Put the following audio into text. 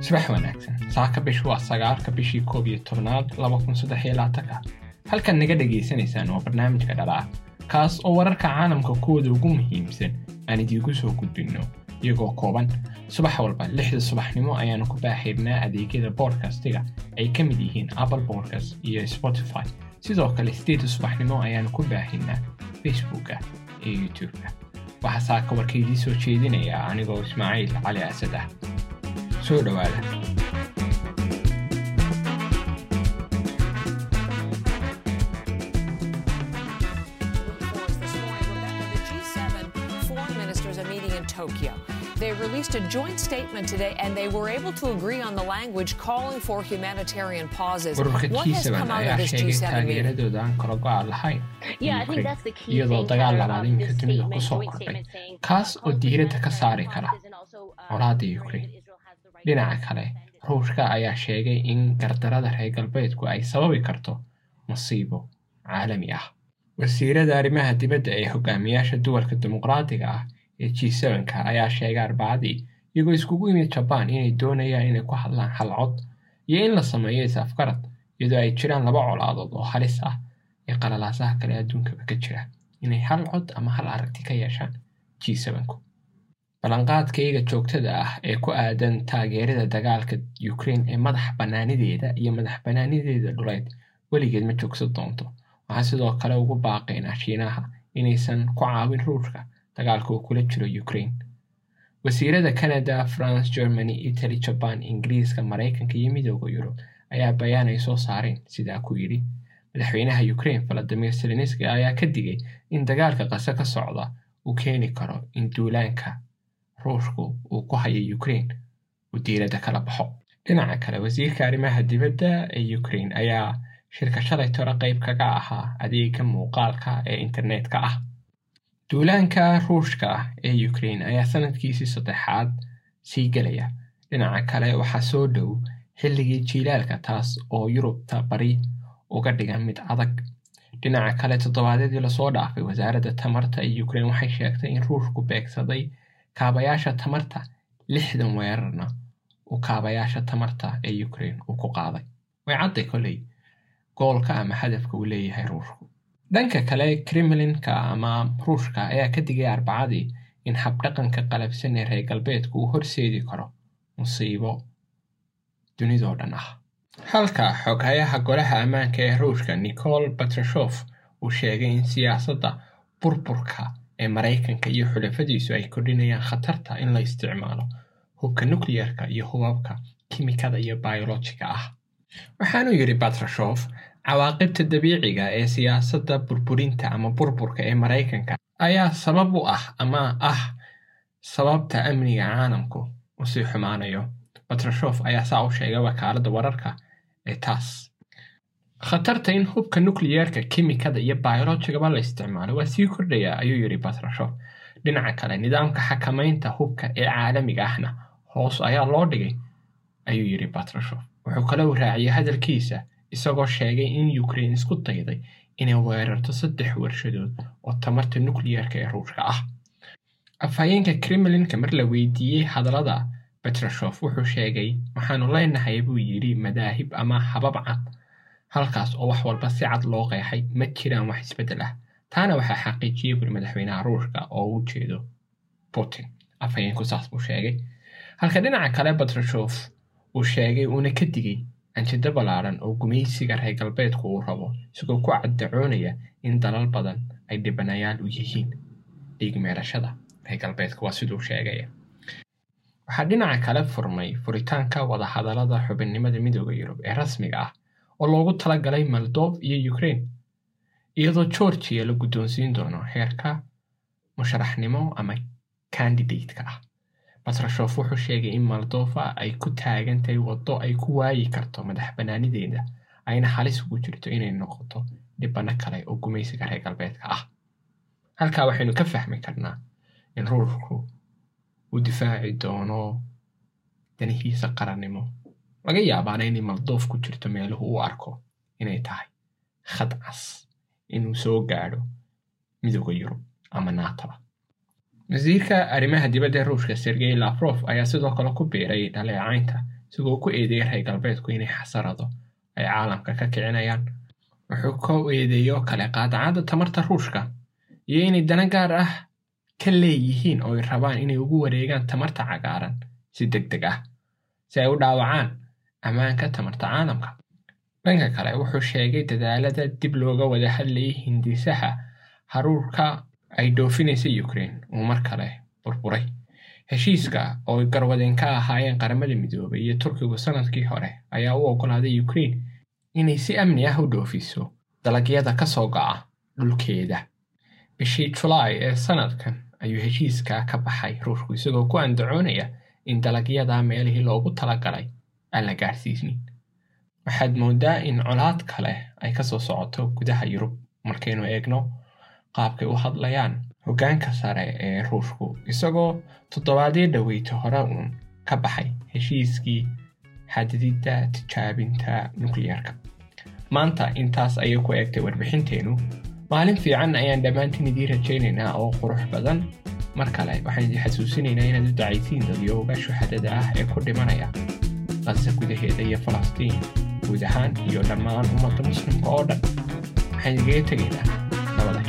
subax wanaagsan. Saaka bishu waa sagaalka bishii koob iyo tobnaad laba kun saddex iyo labaatanka halkan naga dhagaysanaysaan waa barnaamijka dhalaa. Kaas oo wararka caalamka kuwooda ugu muhiimsan aan idiinku soo gudbinno iyagoo kooban. Subax walba lixda subaxnimo ayaanu ku baaxaynaa adeegyada boodkastiga ay ka mid yihiin apple boodcast iyo spotify. Sidoo kale sideedda subaxnimo ayaanu ku baahaynaa facebooka iyo youtube-ka waxaa saaka warka idiin soo jeedinayaa anigoo ismaaciil cali asad ah soo dhowaada Tokyo. They released a joint statement today and they were able to agree on the language calling for humanitarian pauses. What has G7 come out of ayaa this sheegay G7 meeting? iyadoo thing, dagaal labaad of iminka this dunida statement, ku soo joint kordhay statement saying, kaas oo diiradda ka saari kara pauses and also, colaadda right dhinaca kale ruushka ayaa sheegay in gardarada reer galbeedku ay sababi karto musiibo caalami ah wasiirada arrimaha dibadda ee hogaamiyaasha duwalka dimuqraadiga ah ee G7-ka ayaa sheegay arbacadii iyagoo iskugu yimid Japan inay doonayaan inay ku hadlaan hal cod iyo in la sameeyo is-afgarad iyadoo ay jiraan laba colaadood oo halis ah ee qalalaasaha kale adduunkaba ka jira inay hal cod ama hal aragti ka yeeshaan G7-ku ballanqaadkayga joogtada ah ee ku aadan taageerada dagaalka Ukraine ee madax bannaanideeda iyo madax bannaanideeda dhuleed weligeed ma joogsan doonto waxaan sidoo kale ugu baaqaynaa shiinaha inaysan ku caawin ruushka dagaalka uu kula jiro Ukraine wasiirada Canada, France, Germany, Italy, Japan, Ingiriiska, Mareykanka iyo midowda Yurub ayaa bayaan ay soo saareen sidaa ku yidhi madaxweynaha Ukraine Volodymyr Zelensky ayaa ka digay in dagaalka qase ka socda uu keeni karo in duulaanka ruushku uu ku hayo Ukraine uu diiradda kala baxo dhinaca kale wasiirka arrimaha dibadda ee Ukraine ayaa shirka shalay tore qayb kaga ahaa adeega muuqaalka ee internetka ah duulaanka ruushka ah ee Ukraine ayaa sanadkiisii saddexaad sii gelaya. Dhinaca kale waxaa soo dhow xilligii jiilaalka taas oo Yurubta bari uga dhigan mid adag. Dhinaca kale toddobaadyadii la soo dhaafay wasaaradda tamarta ee Ukraine waxay sheegtay in ruushku beegsaday kaabayaasha tamarta lixdan weerarna uu kaabayaasha tamarta ee Ukraine uu ku qaaday. Way cadday koley goolka ama hadafka uu leeyahay ruushku dhanka kale kremlinka ama ruushka ayaa ka digay arbacadii in habdhaqanka qalabsan ee reer galbeedku uu horseedi karo musiibo dunidoo dhan ah. Halka xoghayaha golaha ammaanka ee ruushka nicol batrashof uu sheegay in siyaasadda burburka ee maraykanka iyo xulafadiisu ay kordhinayaan khatarta in la isticmaalo hubka nukliyarka iyo hubabka kimikada iyo bayolojiga ah. Waxaanu yidhi batrashof cawaaqibta dabiiciga ee siyaasadda burburinta ama burburka ee maraykanka ayaa sabab u ah ama ah sababta amniga caalamku u sii xumaanayo. Batrashof ayaa saa u sheegay wakaaladda wararka ee taas. Khatarta in hubka nukliyeerka kimikada iyo bayolojigaba la isticmaalo waa sii kordhaya ayuu yidhi batrashof dhinaca kale nidaamka xakamaynta hubka ee caalamiga ahna hoos ayaa loo dhigay ayuu yidhi batrashof wuxuu kale u raaciyey hadalkiisa isagoo sheegay in Ukraine isku dayday inay weerarto saddex warshadood oo tamarta nukliyeerka ee ruushka ah. Afhayeenka kremlinka mar la weydiiyey hadallada Petrashov wuxuu sheegay waxaanu leenahay buu yidhi madaahib ama habab cad halkaas oo wax walba si cad loo qeexay ma jiraan wax isbeddel ah. Taana waxaa xaqiijiyey buri madaxweynaha ruushka oo u jeedo putin afhayeenku saas buu sheegay. Halka dhinaca kale Petrashov uu sheegay uuna ka digay anjida ballaaran oo gumaysiga reer galbeedku uu rabo isagoo ku caddacoonaya in dalal badan ay dhibanayaal u yihiin dhiig meerashada reer galbeedka waa siduu sheegaya waxaa dhinaca kale furmay furitaanka wadahadallada xubinnimada midooda yurub ee rasmiga ah oo loogu talagalay moldov iyo ukraine iyadoo georgia la guddoonsiin doono heerka musharaxnimo ama kandidateka ah batrashof wuxuu sheegay in moldova ay ku taagan tahay waddo ay ku waayi karto madax bannaanideeda ayna halis ugu jirto inay noqoto dhibano kale oo gumaysiga reer galbeedka ah. Halkaa waxaynu ka fahmi karnaa in ruushku uu difaaci doono danihiisa qarannimo laga yaabaana inay moldoof ku jirto meeluhu u arko inay tahay khad cas inuu soo gaadho midooda yurub ama naataba wasiirka arrimaha dibadda ruushka sergey lafrof ayaa sidoo kale ku biiray dhaleecaynta isagoo ku eedeeyay reer galbeedku inay xasarado ay caalamka ka kicinayaan. Wuxuu ka eedeeyo kale qaadacadda tamarta ruushka iyo inay dana gaar ah ka leeyihiin oo ay rabaan inay ugu wareegaan tamarta cagaaran si deg deg ah si ay u dhaawacaan ammaanka tamarta caalamka. Dhanka kale wuxuu sheegay dadaalada dib looga wada hadlayay hindisaha haruurka ay dhoofinaysa ukraine uu mar kale burburay. Heshiiska oo ay garwadeen ka ahaayeen qaramada midoobay iyo turkigu sannadkii hore ayaa u oggolaaday ukraine inay si amni ah u dhoofiso dalagyada ka soo go'a dhulkeeda. Bishii julaay ee sanadkan ayuu heshiiskaa ka baxay ruushku isagoo ku andacoonaya in dalagyada meelihii loogu talagalay aan la gaadhsiisnin waxaad moodaa in colaad kale ay ka soo socoto gudaha yurub markaynu eegno qaabkay u hadlayaan hoggaanka sare ee ruushku isagoo toddobaadyo dhoweyta hore uun ka baxay heshiiskii xadididda tijaabinta nukliyarka. Maanta intaas ayay ku eegtay warbixinteennu maalin fiican ayaan dhammaantiin idiin rajaynaynaa oo qurux badan. Mar kale waxaan idin xasuusinaynaa inaad u dacaysiin dadyooga shuhadada ah ee ku dhimanaya qasa gudaheeda iyo falastiin guud ahaan iyo dhammaan ummadda muslimka oo dhan. Waxaan idigaga tegaynaa nabada